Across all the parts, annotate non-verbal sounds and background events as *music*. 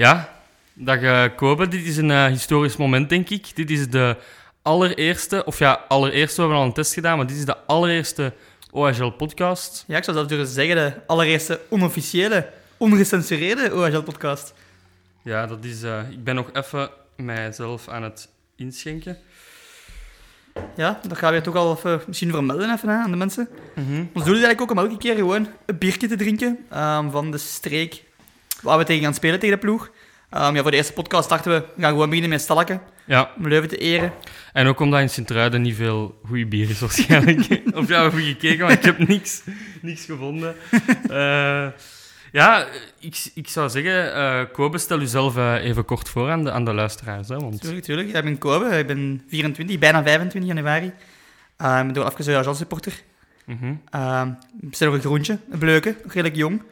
Ja, dag eh Kobe. Dit is een eh, historisch moment, denk ik. Dit is de allereerste, of ja, allereerste, we hebben al een test gedaan, maar dit is de allereerste OHL-podcast. Ja, ik zou zelfs durven zeggen, de allereerste onofficiële, ongecensureerde OHL-podcast. Ja, dat is... eh, ik ben nog even mijzelf aan het inschenken. Ja, dat gaan we toch al even, misschien vermelden even, hè, aan de mensen. Ons doel is eigenlijk ook om elke keer gewoon een biertje te drinken ehm, van de streek waar we tegen gaan spelen tegen de ploeg. Ehm, ja, voor de eerste podcast dachten we, we gaan gewoon beginnen met Stalken, Ja, om Leuven te eren. en ook omdat in Sint-Truiden niet veel goede bier is waarschijnlijk. *laughs* of ja, we hebben gekeken, maar ik heb niks, niks gevonden. Eh, ja, ik, ik zou zeggen, eh Kobe, stel jezelf eh, even kort voor aan de, aan de luisteraars. Hè, want... Tuurlijk, tuurlijk. Ik ben Kobe, ik ben 24, bijna 25 januari. Ehm, ik ben even een Agent supporter. Ehm ik ben nog een groentje, een bleuke, nog redelijk jong.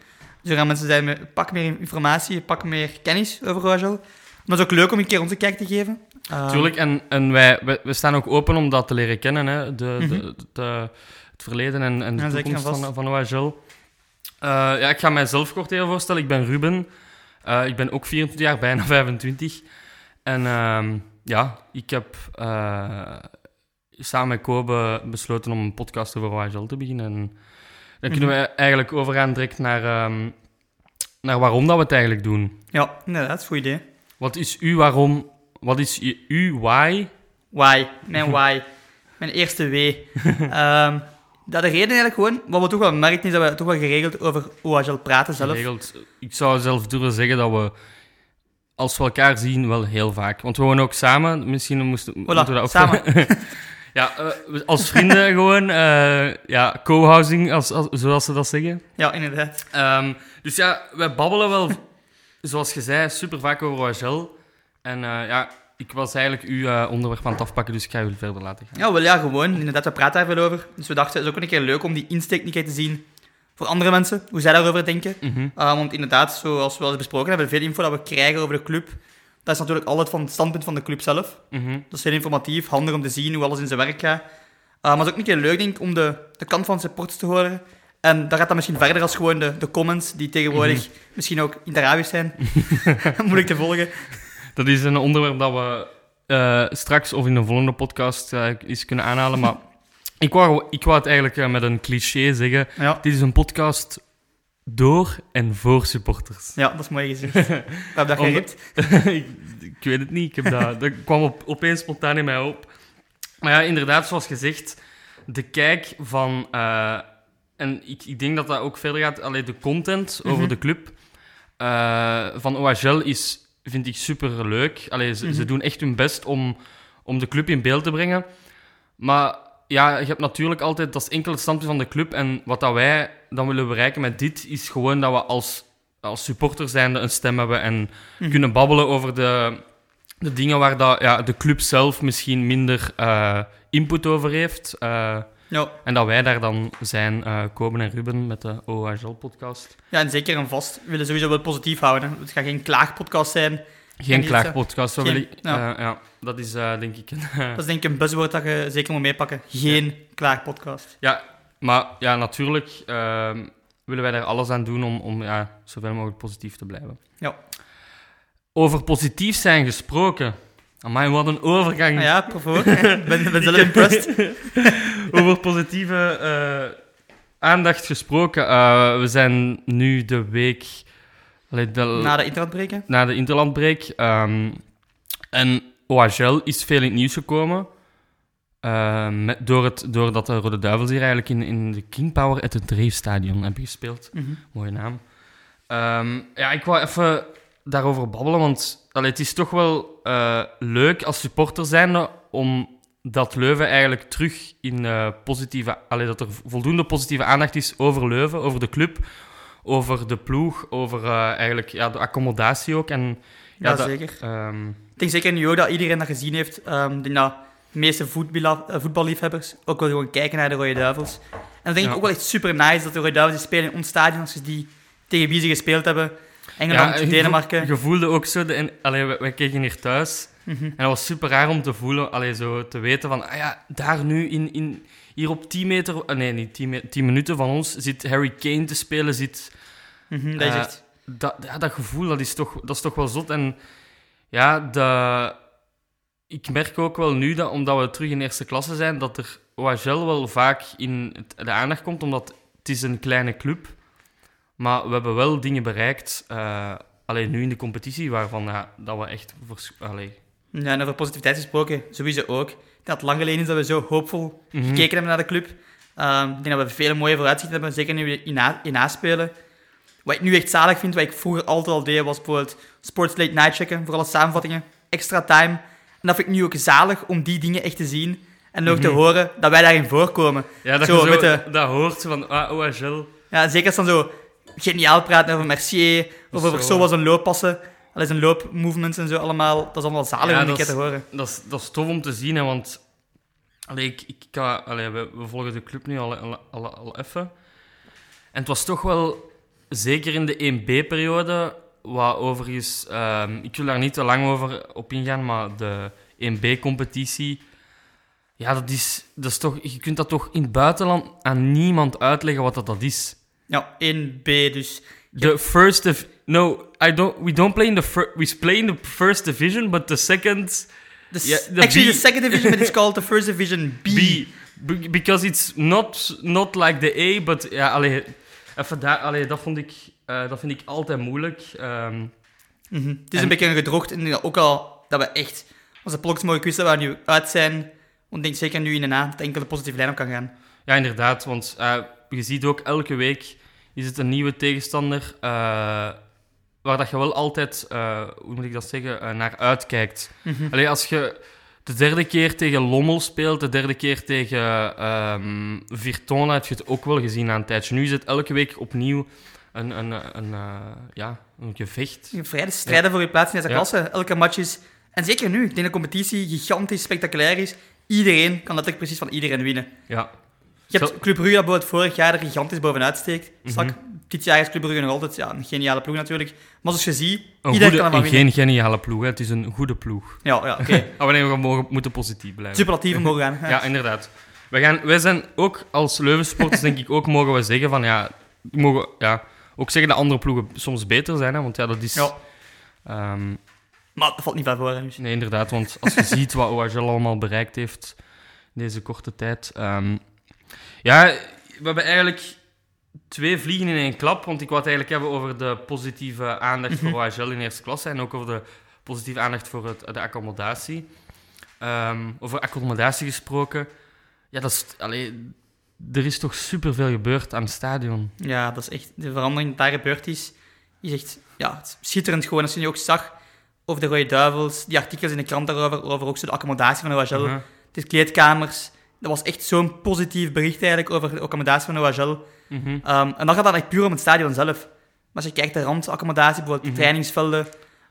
Dus er gaan mensen met pak meer informatie, pak meer kennis over Royal. Maar het is ook leuk om een keer onze kijk te geven. Ehm, Tuurlijk, en, en wij, wij, we staan ook open om dat te leren kennen, hè? De, Mhm. de, de- het verleden en, en de Ja, toekomst van, van OHL. Eh, ja, ik ga mijzelf kort even voorstellen. Ik ben Ruben. Eh, ik ben ook 24 jaar, bijna *laughs* 25. En ehm, ja, ik heb eh, samen met Kobe besloten om een podcast over OHL te beginnen. En dan kunnen we eigenlijk overgaan direct naar, ehm, naar waarom dat we het eigenlijk doen. Ja, inderdaad, dat is een goed idee. Wat is uw waarom? Wat is je- uw why? Why, mijn *laughs* why. Mijn eerste W. Ehm, dat de reden eigenlijk gewoon, wat we toch wel merken, is dat we toch wel geregeld over OHL praten zelf. geregeld. Ik zou zelf durven zeggen dat we, als we elkaar zien, wel heel vaak. Want we wonen ook samen. Misschien moesten, moeten we dat ook samen. *laughs* ja, eh, als vrienden *laughs* gewoon. eh, ja, co-housing, als, als, zoals ze dat zeggen. Ja, inderdaad. Ehm, dus ja, wij babbelen wel, zoals je zei, super vaak over OHL. En eh, ja, ik was eigenlijk uw onderwerp aan het afpakken, dus ik ga jullie verder laten gaan. Ja, wel ja, gewoon. Inderdaad, we praten daar veel over. Dus we dachten, het is ook een keer leuk om die insteek een keer te zien voor andere mensen, hoe zij daarover denken. Mhm. Want inderdaad, zoals we al besproken hebben, veel info dat we krijgen over de club, dat is natuurlijk altijd van het standpunt van de club zelf. Mhm. Dat is heel informatief, handig om te zien hoe alles in zijn werk gaat. Uh, maar het is ook een keer leuk, denk ik, om de, de kant van supporters te horen. En dat gaat dan misschien verder als gewoon de, de comments, die tegenwoordig misschien ook in het Arabisch zijn. *laughs* Moeilijk te volgen. Dat is een onderwerp dat we eh, straks of in de volgende podcast eh, eens kunnen aanhalen. Maar *laughs* ik wou, ik wou het eigenlijk eh, met een cliché zeggen. Ja, Dit is een podcast door en voor supporters. ja dat is mooi gezegd. Hebben dat geript. *laughs* ik, ik weet het niet. Ik heb dat, *laughs* dat kwam op, opeens spontaan in mij op. Maar ja, inderdaad, zoals gezegd, de kijk van... eh, en ik, ik denk dat dat ook verder gaat. Alleen de content over Mhm. de club eh, van OHL is, vind ik super leuk. Allee, ze, ze Mhm. doen echt hun best om, om de club in beeld te brengen. Maar ja, je hebt natuurlijk altijd, dat is enkel het standpunt van de club. En wat dat wij dan willen bereiken met dit, is gewoon dat we als, als supporter zijnde een stem hebben en Mhm. kunnen babbelen over de, de dingen waar dat, ja, de club zelf misschien minder eh, input over heeft. Eh, Ja. en dat wij daar dan zijn, eh Koben en Ruben met de OHL-podcast. ja, en zeker en vast. We willen sowieso wel positief houden. Het gaat geen klaagpodcast zijn. Geen klaagpodcast, zo wil Geen- ik- ja. eh, ja, dat is eh, denk ik... een, Dat is denk ik een buzzword dat je zeker moet meepakken. Geen klaagpodcast. Ja, maar ja, natuurlijk ehm, willen wij daar alles aan doen om, om ja, zoveel mogelijk positief te blijven. Ja. Over positief zijn gesproken. Amai, wat een overgang. Nou ja, provo. Ik *laughs* ben, ben zelf impressed. *laughs* Over positieve eh, aandacht gesproken. eh, we zijn nu de week... de, Na de internetbreken. na de interlandbreak. ehm, en OHL is veel in het nieuws gekomen. eh, met, door het, doordat de Rode Duivels hier eigenlijk in, in de King Power at het Dreefstadion hebben gespeeld. Mhm. Mooie naam. Ehm, ja, ik wou even daarover babbelen, want allee, het is toch wel eh, leuk als supporter zijnde om dat Leuven eigenlijk terug in eh, positieve... Allee, dat er voldoende positieve aandacht is over Leuven, over de club, over de ploeg, over eh, eigenlijk ja, de accommodatie ook. En, Ja, dat- zeker. ehm, Ik denk zeker nu ook dat iedereen dat gezien heeft. Ik denk dat de meeste eh, voetballiefhebbers ook wel gewoon kijken naar de Rode Duivels. En dat denk Ja. ik ook wel echt super nice dat de Rode Duivels die spelen in ons stadion als ze die tegen wie ze gespeeld hebben. Engeland, ja, Denemarken. Je voelde ook zo... De, allee, wij, wij keken hier thuis... Mhm. En dat was super raar om te voelen, allee, zo te weten van, ah ja, daar nu in, in, hier op 10 meter, ah, nee, niet 10, me- 10 minuten van ons, zit Harry Kane te spelen, zit Mhm, dat is Eh, dat, ja, dat gevoel, dat is, toch, dat is toch wel zot. En ja, de, ik merk ook wel nu, dat, omdat we terug in eerste klasse zijn, dat er OHL wel vaak in het- de aandacht komt, omdat het is een kleine club. Maar we hebben wel dingen bereikt, eh, alleen nu in de competitie, waarvan ja, dat we echt... allee, Ja, en over positiviteit gesproken, sowieso ook. Dat lang geleden is dat we zo hoopvol Mhm. gekeken hebben naar de club. Ehm, ik denk dat we vele mooie vooruitzichten hebben, zeker nu we in, in naspelen. Wat ik nu echt zalig vind, wat ik vroeger altijd al deed, was bijvoorbeeld Sports Late Night checken voor alle samenvattingen, extra time. En dat vind ik nu ook zalig om die dingen echt te zien en ook te Mhm. horen dat wij daarin voorkomen. Ja, dat, Zo, je zo, met de- dat hoort van ah, OHL. Ja, zeker als dan zo geniaal praten over Mercier, of over Zo, was een looppassen, al zijn loopmovements en zo allemaal. Dat is allemaal zalig Ja, om die keer te is- horen. Dat is, dat is tof om te zien, hè, want allee, ik, ik, kan- allee, we, we volgen de club nu al, al, al, al even. En het was toch wel, zeker in de 1B-periode, wat overigens, ehm, ik wil daar niet te lang over op ingaan, maar de 1B-competitie, ja, dat is, dat is toch, je kunt dat toch in het buitenland aan niemand uitleggen wat dat, dat is. Ja, 1B dus. The first of no, I don't. We don't play in the fir- we play in the first division, but the second The actually, B- the second division, but it's called the first division B. *laughs* B, Be- because it's not not like the A, but ja, allee, even daar, allee, dat vond ik, eh, dat vind ik altijd moeilijk. Ehm, Mhm. Het is En- een beetje een gedrocht. En ook al dat we echt onze plokjes mooie quizzen waar we nu uit zijn. Want denk zeker nu in de na dat enkel de positieve lijn op kan gaan. ja, inderdaad, want eh, je ziet ook elke week is het een nieuwe tegenstander eh, waar dat je wel altijd, hoe moet ik dat zeggen, naar uitkijkt. Allee, als je de derde keer tegen Lommel speelt, de derde keer tegen ehm Virtona, heb je het ook wel gezien aan een tijdje. Nu is het elke week opnieuw een, een, een, eh, ja, een gevecht. Je vrij strijden voor je plaats in deze Ja. klasse. Elke match is... En zeker nu, ik denk dat de competitie gigantisch spectaculair is. Iedereen kan letterlijk precies van iedereen winnen. Ja, Je hebt Club Brugge dat bijvoorbeeld vorig jaar er gigantisch bovenuit steekt. Mhm. Strak. Dit jaar is Club Brugge nog altijd ja, een geniale ploeg natuurlijk. Maar zoals je ziet, een iedereen goede, kan ervan een winnen. geen geniale ploeg, hè. het is een goede ploeg. Ja, ja oké. *laughs* Maar nee, we mogen, moeten positief blijven. Superlatieven mogen gaan. *laughs* Ja, inderdaad. Wij, gaan, wij zijn ook als Leuvensporters, denk ik ook, mogen we zeggen van ja, we mogen ja, ook zeggen dat andere ploegen soms beter zijn, hè, want ja, dat is. Ja. ehm, Maar dat valt niet van voor. hè. Nee, inderdaad, want als je ziet wat OHL allemaal bereikt heeft deze korte tijd. ehm, ja, we hebben eigenlijk twee vliegen in één klap, want ik wou het eigenlijk hebben over de positieve aandacht voor OHL in eerste klasse en ook over de positieve aandacht voor het, de accommodatie. Ehm, over accommodatie gesproken, ja, dat is, allee, er is toch superveel gebeurd aan het stadion. Ja, dat is echt... De verandering die daar gebeurd is, is echt ja, schitterend gewoon. Als je nu ook zag over de Rode Duivels, die artikels in de krant daarover, over ook zo de accommodatie van OHL, Mhm. de kleedkamers. Dat was echt zo'n positief bericht eigenlijk over de accommodatie van OHL. Ehm, en dan gaat dat echt puur om het stadion zelf. Maar als je kijkt naar de randaccommodatie, bijvoorbeeld Mhm. trainingsvelden,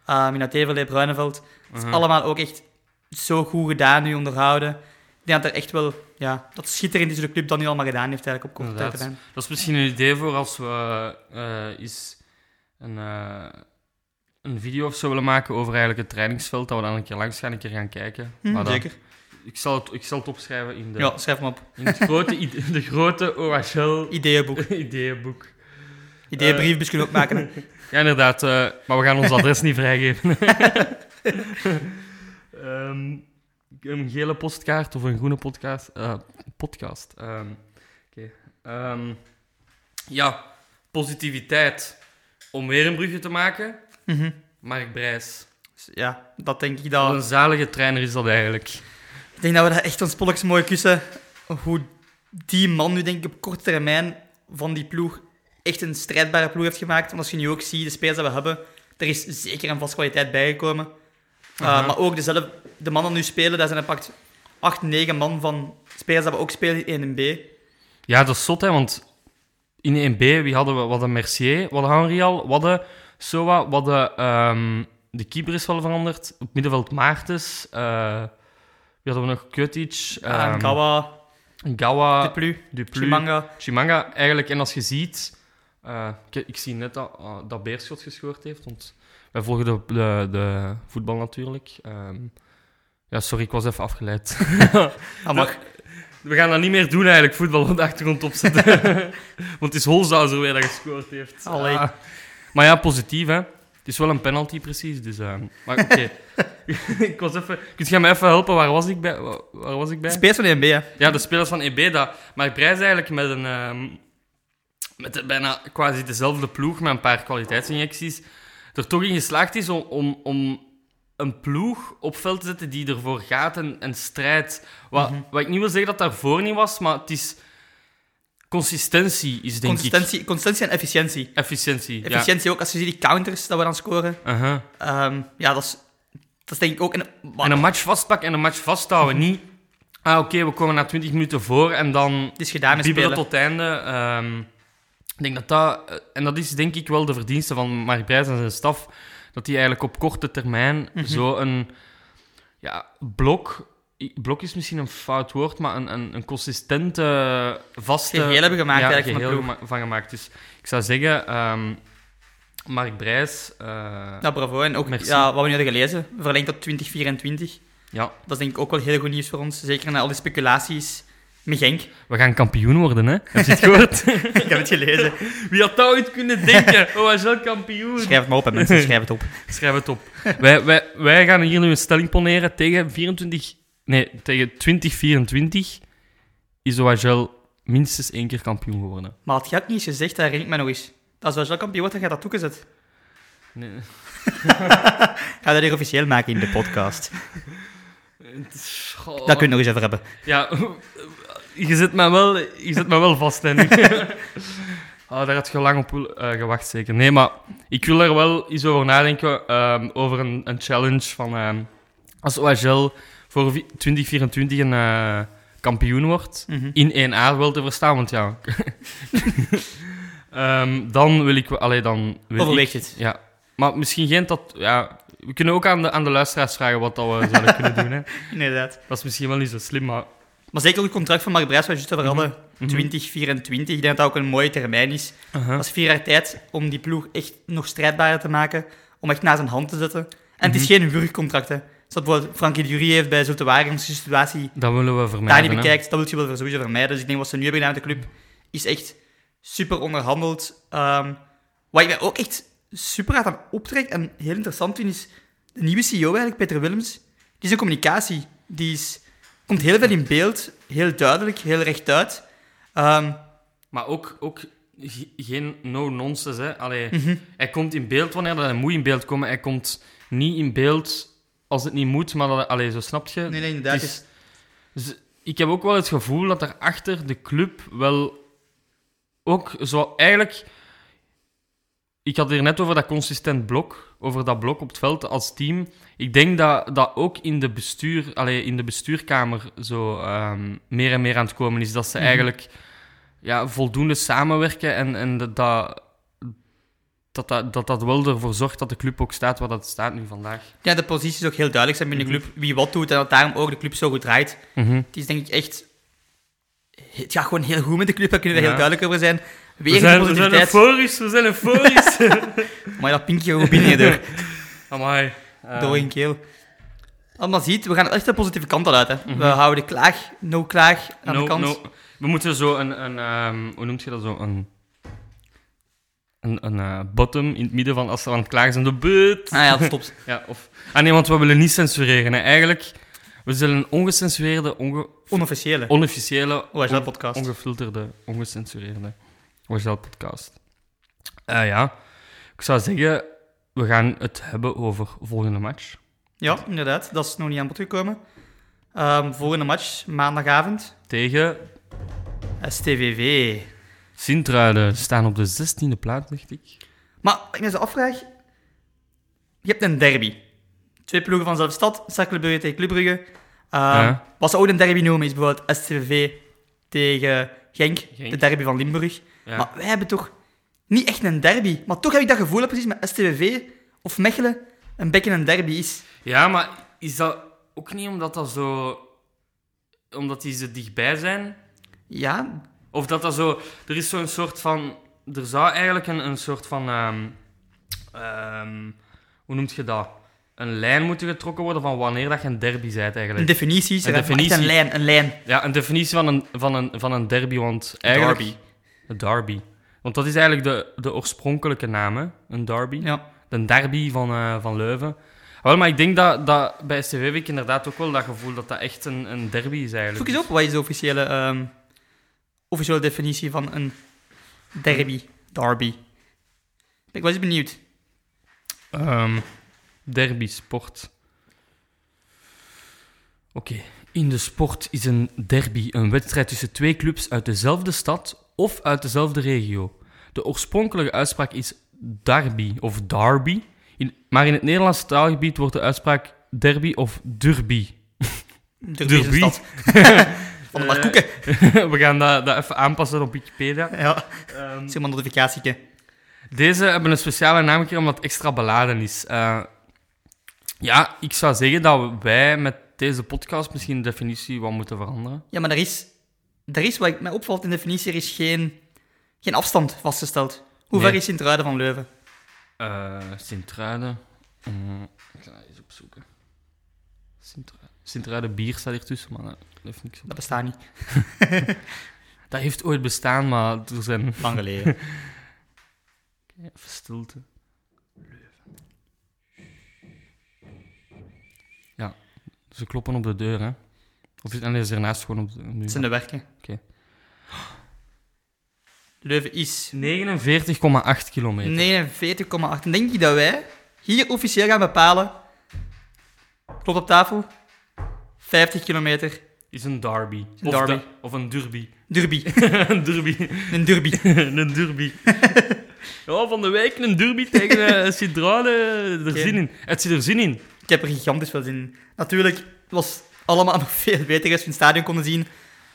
um, in Atevele, Bruineveld, dat is Mhm. allemaal ook echt zo goed gedaan nu, onderhouden. Ik denk dat er echt wel, ja, dat schitterend is de club dat nu allemaal gedaan heeft eigenlijk op korte tijd Inderdaad. gedaan. Dat is misschien een idee voor als we eh eens een, eh, een video of zo willen maken over eigenlijk het trainingsveld, dat we dan een keer langs gaan, een keer gaan kijken. Maar dan- zeker. Ik, zal het, ik zal het opschrijven in, de, Ja, schrijf hem op. in het grote, *laughs* de grote OHL Ideeënboek. *laughs* ideeënboek. Ideeënbrief misschien ook maken. hè. *laughs* Ja, inderdaad, eh, maar we gaan ons adres niet vrijgeven. Ehm, een gele postkaart of een groene podcast. eh, podcast. ehm, Oké. Ehm, ja, positiviteit. Om weer een brugje te maken. Mhm. Mark Brijs. Ja, dat denk ik Wat dat... een zalige trainer is dat eigenlijk. Ik denk dat we dat echt ons spolks mooi kussen. Hoe die man nu, denk ik, op korte termijn van die ploeg echt een strijdbare ploeg heeft gemaakt. Want als je nu ook ziet, de spelers die we hebben, er is zeker een vast kwaliteit bijgekomen. Uh, Aha. Maar ook dezelfde, de mannen die nu spelen, daar zijn er pakt 8, 9 man van spelers die we ook spelen in 1B. Ja, dat is zot, hè, want in 1B, wie hadden we? We hadden Mercier, we hadden Henri al, we hadden Soa, we hadden... ehm, de keeper is wel veranderd. Op middenveld Maartens. eh wie hadden we nog? Kutic. Um, ehm, Gawa, Gawa. Duplu. Chimanga. Chimanga, eigenlijk. En als je ziet... eh, ik, ik zie net dat, ah, dat Beerschot gescoord heeft, want wij volgen de, de, de voetbal natuurlijk. Ehm, ja, sorry, ik was even afgeleid. *laughs* Mag. We gaan dat niet meer doen eigenlijk, voetbal op de achtergrond opzetten. *laughs* *laughs* Want het is Holzhauser weer dat gescoord heeft. Allee. Ah. Maar ja, positief, hè. Het is wel een penalty, precies. Dus, eh, maar oké. *laughs* ik was even... Kun je mij even helpen? Waar was ik bij? Waar, waar was ik bij? Spelers van de NBA, hè. Ja, de spelers van EB, dat Mark Brijs eigenlijk met een... ehm, met de- bijna quasi dezelfde ploeg, met een paar kwaliteitsinjecties, er toch in geslaagd is om, om, om een ploeg op veld te zetten die ervoor gaat en, en strijdt. Wat, wat ik niet wil zeggen dat daarvoor niet was, maar het is... Consistentie is, denk Consistentie, consistentie en efficiëntie. ik... Efficiëntie, ja. Efficiëntie ook, als je ziet die counters dat we dan scoren. Ehm, ja, dat is, dat is denk ik ook... Een, En een match vastpakken en een match vasthouden. Niet, ah, oké, we komen na 20 minuten voor en dan het is gedaan spelen. tot het einde. Ehm, ik denk dat dat... eh, En dat is denk ik wel de verdienste van Mark Brijs en zijn staf, dat hij eigenlijk op korte termijn Mhm. zo een ja, blok... Blok is misschien een fout woord, maar een, een, een consistente, vaste... Geheel hebben gemaakt ja, eigenlijk van gema- van gemaakt. Dus ik zou zeggen, ehm, Mark Brijs... eh, Ja, bravo. En ook Merci. ja, wat we nu hebben gelezen, verlengd tot 2024. ja, Dat is denk ik ook wel heel goed nieuws voor ons. Zeker na al die speculaties met Genk. we gaan kampioen worden, hè? Heb je het gehoord? *laughs* ik heb het gelezen. Wie had dat ooit kunnen denken? Oh, hij is wel kampioen. Schrijf het maar op, hè, mensen. *laughs* Schrijf het op. Schrijf het op. wij, wij, wij gaan hier nu een stelling poneren tegen 24... Nee, tegen 2024 is OHL minstens één keer kampioen geworden. Maar had je ook niet eens gezegd, dat herinner ik me nog eens. Als wel kampioen wordt, dan gaat dat toegezet. Nee. *laughs* Ga dat hier officieel maken in de podcast. Goh. Dat kun je nog eens over hebben. Ja, je zet me wel, je zet me wel vast, hè. Oh, *laughs* *laughs* daar had je lang op eh, gewacht, zeker. Nee, maar ik wil er wel eens over nadenken, ehm, over een, een challenge van... ehm, als OHL voor vi- 2024 een eh, kampioen wordt, Mhm. in 1A wel te verstaan, want ja... *laughs* Ehm, dan wil ik... Allee, dan wil Overweeg ik, het. Ja. Maar misschien geen tot... Ja, we kunnen ook aan de, aan de luisteraars vragen wat dat we zouden kunnen doen, hè. *laughs* Inderdaad. Dat is misschien wel niet zo slim, maar... Maar zeker ook het contract van Mark Brijs, het juist over hadden. Mhm. 2024. Ik denk dat dat ook een mooie termijn is. Uh-huh. Dat is vier jaar tijd om die ploeg echt nog strijdbaarder te maken. Om echt naar zijn hand te zetten. En het is Mhm. geen wurgcontract, hè. Zoals bijvoorbeeld Frankie de Jury heeft bij Zulte Waregem zijn situatie Dat willen we daar vermijden. niet hè. bekijkt. Dat wil je wel sowieso vermijden. Dus ik denk wat ze nu hebben gedaan met de club, is echt super onderhandeld. Ehm, wat ik mij ook echt super hard aan optrek en heel interessant vind, is de nieuwe CEO eigenlijk, Peter Willems. Die is een communicatie. Die is, komt heel veel in beeld, heel duidelijk, heel rechtuit. Ehm Maar ook, ook ge- geen no-nonsense. hè. Allee, mhm. Hij komt in beeld wanneer dat hij moet in beeld komen. Hij komt niet in beeld als het niet moet, maar dat, allee, zo snap je. Nee, nee, inderdaad. Is- Dus ik heb ook wel het gevoel dat er achter de club wel ook zo eigenlijk. Ik had hier net over dat consistent blok, over dat blok op het veld als team. Ik denk dat dat ook in de, bestuur, allee, in de bestuurkamer zo ehm, meer en meer aan het komen is. Dat ze Mhm. eigenlijk ja, voldoende samenwerken en, en dat, dat, dat, dat, dat dat wel ervoor zorgt dat de club ook staat waar dat staat nu vandaag. Ja, de posities ook heel duidelijk zijn binnen de Mhm. club. Wie wat doet en dat daarom ook de club zo goed draait. Het is denk ik echt... Het gaat gewoon heel goed met de club, daar kunnen we Ja. heel duidelijk over zijn. Weer We zijn, we zijn euforisch, we zijn euforisch. *laughs* *laughs* Maar dat pinkje gewoon binnen *laughs* door, Amai. Eh, door in keel. Allemaal ziet, we gaan echt de positieve kant al uit. Hè. Mhm. We houden de klaag, no klaag aan no, de kant. no. We moeten zo een, een ehm, hoe noemt je dat zo? Een, een, een eh, bottom in het midden van als ze aan het klagen zijn. De but. Ah ja, dat stopt. *laughs* Ja, of, ah nee, want we willen niet censureren. Hè. Eigenlijk, we zullen een ongecensureerde, onge, Onofficiële. onofficiële, OHL-podcast. ongefilterde, ongecensureerde OHL-podcast. Eh, ja, ik zou zeggen, we gaan het hebben over volgende match. Ja, inderdaad. Dat is nog niet aan bod gekomen. Ehm, volgende match, maandagavond. Tegen STVV. Sint-Truiden. Ze staan op de 16e plaats, dacht ik. Maar ik me zo afvraag... Je hebt een derby. Twee ploegen van dezelfde stad. Cercle Brugge tegen Club Brugge. Ehm, Ja. Wat ze ook een derby noemen is bijvoorbeeld STVV tegen Genk. Genk. De derby van Limburg. Ja. Maar wij hebben toch niet echt een derby. Maar toch heb ik dat gevoel dat precies met STVV of Mechelen een beetje een derby is. Ja, maar is dat ook niet omdat dat zo... Omdat die zo dichtbij zijn? Ja, Of dat dat zo... Er is zo'n soort van... Er zou eigenlijk een, een soort van... ehm, ehm, hoe noemt je dat? Een lijn moeten getrokken worden van wanneer dat je een derby bent een eigenlijk. definitie. Een gaan echt definitie. een lijn, een lijn. Ja, een definitie van een, van een, van een derby, want eigenlijk... Derby. Een derby. Want dat is eigenlijk de, de oorspronkelijke naam, hè? een derby. Ja. De derby van, eh, van Leuven. Wel, maar ik denk dat, dat bij STV heb ik inderdaad ook wel dat gevoel dat dat echt een, een derby is eigenlijk. Zoek eens op, wat is de officiële, ehm, officiële definitie van een derby? Derby. Ik was benieuwd. Ehm, derby, sport. Oké. In de sport is een derby een wedstrijd tussen twee clubs uit dezelfde stad of uit dezelfde regio. De oorspronkelijke uitspraak is derby of derby, maar in het Nederlandse taalgebied wordt de uitspraak derby of derby. Derby Derby. *laughs* stad. Van de Markoeken. *laughs* We gaan dat, dat even aanpassen op Wikipedia. Ja, Ehm, zeg maar een notificatieke. Deze hebben een speciale naam gekregen omdat het extra beladen is. Eh, ja, ik zou zeggen dat wij met deze podcast misschien de definitie wat moeten veranderen. Ja, maar er is, er is, wat ik- mij opvalt in de definitie, er is geen, geen afstand vastgesteld. Hoe Nee. ver is Sint-Truiden van Leuven? Eh Sint-Truiden. Mm, ik ga eens opzoeken. Sint-Truiden. Sint-Truiden bier staat hier tussen, maar dat heeft niks op. Dat bestaat niet. *laughs* Dat heeft ooit bestaan, maar er zijn... Lang geleden. *laughs* Even stilte. Ja, ze kloppen op de deur, hè. Of is, en is ernaast gewoon op de. Dat zijn de werken. Oké. Leuven is 49,8 kilometer. 49,8. En denk je dat wij hier officieel gaan bepalen? Klopt op tafel? 50 kilometer. Is een derby. Een of, derby. de- of een derby. Derby. *laughs* een derby. Een derby. *laughs* een derby. *laughs* ja, van de week een derby tegen uh. Er zin in. Het zit er zin in. Ik heb er gigantisch veel zin in. Natuurlijk, het was allemaal nog veel beter als we in het stadion konden zien. We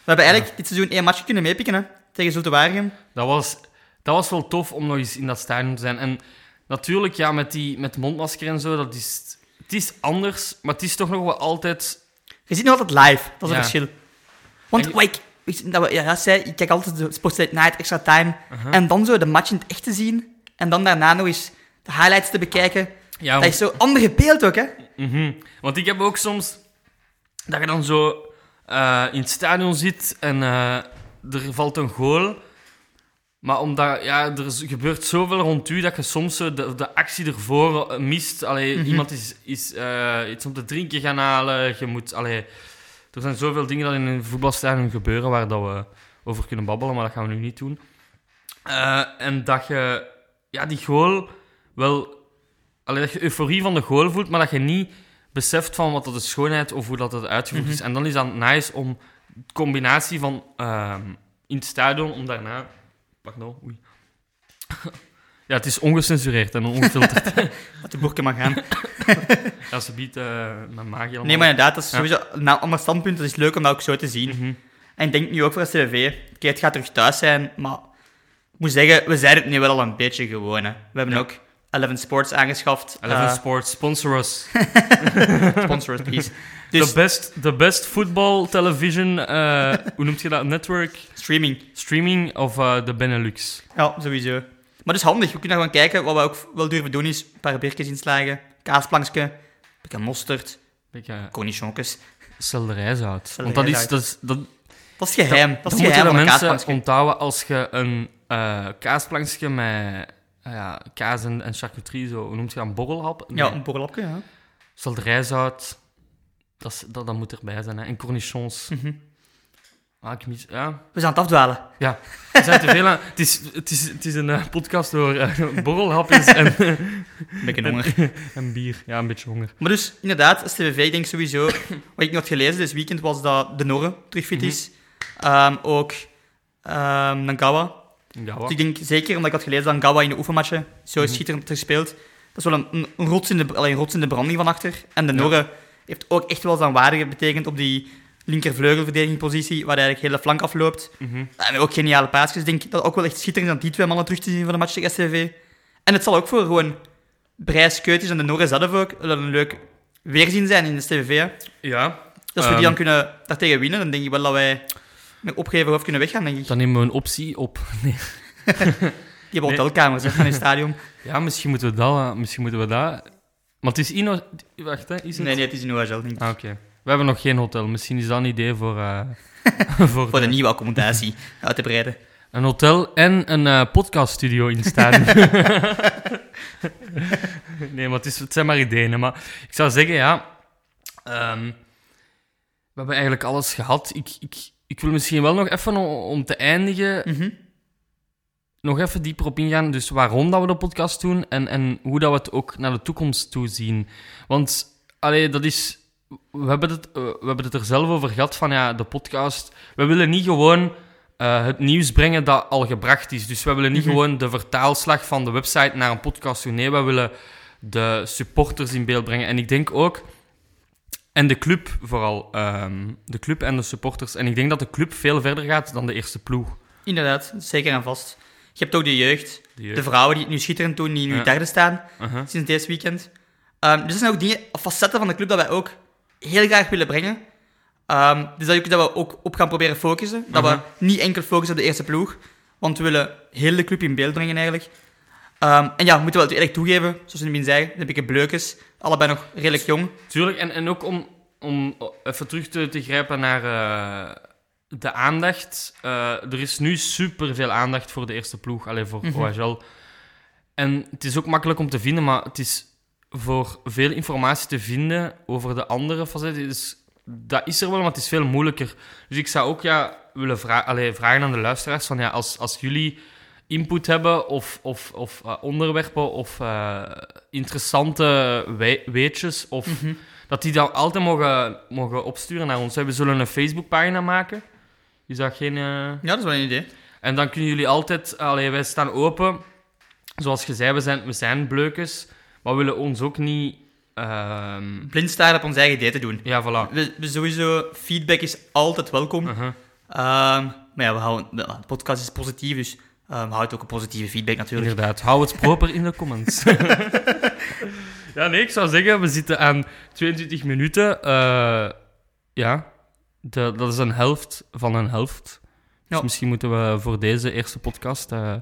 hebben eigenlijk dit seizoen één match kunnen meepikken, hè. Tegen Zulte Waregem. Dat was, dat was wel tof om nog eens in dat stadion te zijn. En natuurlijk, ja, met, die, met mondmasker en zo, dat is, het is anders, maar het is toch nog wel altijd... Je ziet nog altijd live, dat is Ja. een verschil. Want, En je- wat ik, ik, dat we, ja, zei, ik kijk altijd de Sportsnight Night, extra time. Uh-huh. En dan zo de match in het echt te zien. En dan daarna nog eens de highlights te bekijken. Ja, Dat want, is zo andere beeld ook, hè. mhm. want ik heb ook soms dat je dan zo eh, in het stadion zit en eh, er valt een goal. Maar omdat ja, er is- gebeurt zoveel rond u dat je soms de, de actie ervoor eh, mist. Allee, Mhm. Iemand is, is eh, iets om te drinken gaan halen. Je moet, allee, er zijn zoveel dingen dat in een voetbalstadion gebeuren waar dat we over kunnen babbelen, maar dat gaan we nu niet doen. Eh, en dat je ja, die goal wel... Allee, dat je euforie van de goal voelt, maar dat je niet beseft van wat dat de schoonheid of hoe dat het uitgevoerd Mhm. is. En dan is dat nice om de combinatie van ehm, in het stadion, om daarna... Pardon, oei. *laughs* ja, het is ongecensureerd en ongefilterd. Dat *laughs* de boeken mag gaan. *laughs* ja, ze biedt eh mijn maag helemaal. Nee, maar inderdaad, dat is Ja. sowieso ander standpunt. Het is leuk om dat ook zo te zien. Mhm. En ik denk nu ook voor STV. Oké, het gaat terug thuis zijn, maar ik moet zeggen, we zijn het nu wel al een beetje gewoon. Hè. We hebben Ja. ook Eleven Sports aangeschaft. Eleven Eh, Sports, sponsor us. *laughs* sponsor us, please. The Dus best, the best football television, eh, hoe noemt je dat? Network? streaming. Streaming of eh, de Benelux. Ja, sowieso. Maar dus handig. We kunnen gewoon kijken. Wat we ook wel durven doen is een paar biertjes inslagen, kaasplankje, een beetje mosterd, Beetje cornichonjes. selderijzout. Want dat is, dat is, dat, Dat is geheim. Dat, dat is geheim de van een mensen onthouden als je een kaasplankje met ja, kaas en, en charcuterie, zo, hoe noemt je dat, een borrelhap? Ja, een borrelapje, ja. Selderijzout, dat, dat, dat moet erbij zijn. Hè. En cornichons. Mhm. Ah, ik mis, ja, We zijn aan het afdwalen. Ja, er zijn te veel aan. Het is, het is, het is een eh, podcast over eh, borrelhapjes en, Een beetje honger. *laughs* en bier. Ja, een beetje honger. Maar dus, inderdaad, STVV, ik denk sowieso... Wat ik nog had gelezen dit weekend was dat de Norre terug fit is. Ehm, ook Nangawa. Ja, Dus ik denk zeker, omdat ik had gelezen dat Nangawa in de oefenmatchen zo Mhm. schitterend heeft gespeeld. Dat is wel een, een, een rots, in de, allee, een rots in de branding van achter. En de. Norre heeft ook echt wel zijn waarde betekend op die linkervleugelverdedigingpositie, waar hij eigenlijk hele flank afloopt. Mhm. En ook geniale paasjes. Ik denk dat het ook wel echt schitterend is om die twee mannen terug te zien van de match tegen STV. En het zal ook voor gewoon Brijs Keutjes en de Norre zelf ook een leuk weerzien zijn in de STV. hè. Ja, Dus als we die Ehm. dan kunnen daartegen winnen, dan denk ik wel dat wij met opgeven hoofd kunnen weggaan, denk ik. dan nemen we een optie op. *laughs* Nee. Die hebben hotelkamers van in het stadion. *laughs* Ja, misschien moeten we dat... eh, Misschien moeten we dat... Maar het is Ino... Wacht, hè. Is het? Nee, nee, het is in OHL, denk ik. Ah, oké. We hebben nog geen hotel. Misschien is dat een idee voor... eh, *laughs* voor, Voor de nieuwe accommodatie uit te breiden. een hotel en een eh, podcaststudio in staan. nee, maar het, is, het zijn maar ideeën. hè. Maar ik zou zeggen, ja... ehm, we hebben eigenlijk alles gehad. Ik, ik, ik wil misschien wel nog even, om te eindigen, Mhm. nog even dieper op ingaan. Dus waarom dat we de podcast doen en, en hoe dat we het ook naar de toekomst toe zien. Want, allee, dat is... We hebben, het, eh, we hebben het er zelf over gehad van, ja, de podcast... We willen niet gewoon eh, het nieuws brengen dat al gebracht is. Dus we willen niet Mhm. gewoon de vertaalslag van de website naar een podcast doen. Nee, we willen de supporters in beeld brengen. En ik denk ook... En de club vooral. ehm, de club en de supporters. En ik denk dat de club veel verder gaat dan de eerste ploeg. Inderdaad, zeker en vast. Je hebt ook de jeugd, De jeugd. de vrouwen die het nu schitterend doen, die nu Ja. derde staan Uh-huh. sinds deze weekend. Ehm, dus er zijn ook dingen, facetten van de club dat wij ook heel graag willen brengen. Ehm, dus dat, dat we ook op gaan proberen focussen. Dat we niet enkel focussen op de eerste ploeg, want we willen heel de club in beeld brengen eigenlijk. En ja, we moeten wel eerlijk toegeven, zoals we in het begin zei, heb ik een bleukes, allebei nog redelijk jong. Tuurlijk, en, en ook om, om even terug te, te grijpen naar eh, de aandacht. Eh, er is nu superveel aandacht voor de eerste ploeg, alleen voor Mhm. OHL. En het is ook makkelijk om te vinden, maar het is voor veel informatie te vinden over de andere facetten. Dus dat is er wel, maar het is veel moeilijker. Dus ik zou ook ja, willen vra allee, vragen aan de luisteraars: van, ja, als, als jullie input hebben of, of, of eh, onderwerpen of interessante we- weetjes of Mhm. dat die dan altijd mogen, mogen opsturen naar ons. We zullen een Facebookpagina maken. Is dat geen... eh, Ja, dat is wel een idee. En dan kunnen jullie altijd... Allee, wij staan open. Zoals je zei, we zijn, we zijn. Maar we willen ons ook niet... ehm, Blind staren op ons eigen idee te doen. ja, voilà. We, we sowieso, feedback is altijd welkom. Uh-huh. Ehm, maar ja, we houden, de de podcast is positief, dus ehm we houden ook een positieve feedback natuurlijk. Inderdaad, hou het proper in de comments. *laughs* ja, nee, ik zou zeggen, we zitten aan 22 minuten. Eh, ja, de- dat is een helft van een helft. Dus Ja. misschien moeten we voor deze eerste podcast eh,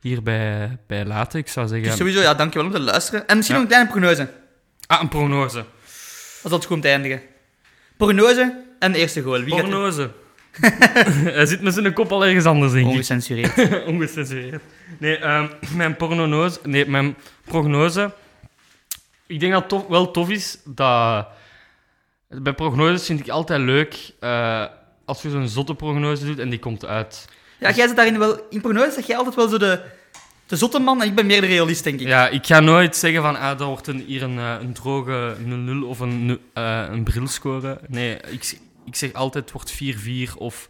hierbij bij laten. Ik zou zeggen... Dus sowieso, ja, dankjewel om te luisteren. En misschien Ja. nog een kleine prognose, Ah, een prognose. als dat goed om te eindigen. Prognose en de eerste goal. Wie gaat er- Prognose. *laughs* Hij zit met zijn kop al ergens anders, denk ik. Ongecensureerd. *laughs* Ongecensureerd. Nee, ehm, mijn, prognose, nee, mijn prognose... Ik denk dat het tof, wel tof is dat... Bij prognoses vind ik altijd leuk eh, als je zo'n zotte prognose doet en die komt uit. Ja, jij zit daarin wel... In prognose zeg jij altijd wel zo de, de zotte man en ik ben meer de realist, denk ik. Ja, ik ga nooit zeggen van, ah, dat wordt een, hier een, eh, een droge 0-0 of een, eh, een bril scoren. Nee, ik, ik zeg altijd het wordt 4-4 of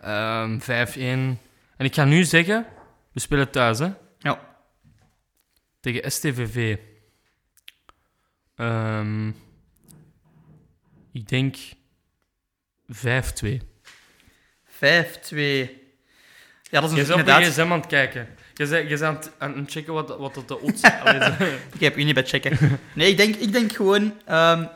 ehm 5-1. En ik ga nu zeggen, we spelen thuis, hè? Ja. Tegen STVV. Ehm, ik denk 5-2. 5-2. Ja, dat is Je een, op inderdaad... je aan het kijken. Je bent, je bent aan het- aan het checken wat, wat dat de odds... *laughs* Zo- Ik heb Unibet checken. Nee, ik denk, ik denk gewoon... ehm,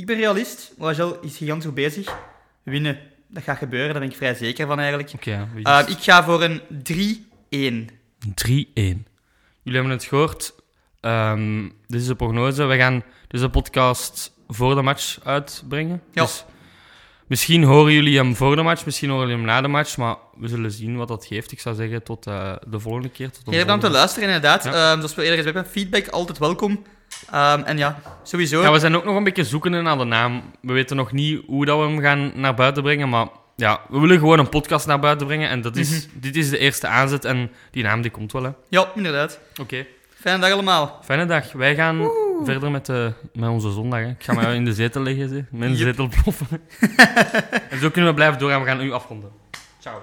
ik ben realist. OHL is gigantisch goed bezig. Winnen, dat gaat gebeuren. Daar ben ik vrij zeker van, eigenlijk. Oké, het? ik ga voor een 3-1. 3-1. Jullie hebben het gehoord. Ehm, dit is de prognose. We gaan deze podcast voor de match uitbrengen. Ja. Dus misschien horen jullie hem voor de match, misschien horen jullie hem na de match. Maar we zullen zien wat dat geeft. Ik zou zeggen tot eh, de volgende keer. Tot de Heel bedankt te luisteren, inderdaad. Ja. Ehm, zoals we eerder gezegd hebben, feedback altijd welkom. Ehm, en ja, sowieso. Ja, we zijn ook nog een beetje zoekende naar de naam. We weten nog niet hoe dat we hem gaan naar buiten brengen. Maar ja, we willen gewoon een podcast naar buiten brengen. En dat is, Mhm. dit is de eerste aanzet. En die naam die komt wel. hè. Ja, inderdaad. Oké. Fijne dag allemaal. Fijne dag. Wij gaan verder met, de, met onze zondag. Hè. Ik ga mij in de zetel liggen, ze. mijn Yep. zetel ploffen. *laughs* en zo kunnen we blijven doorgaan. We gaan nu afronden. Ciao.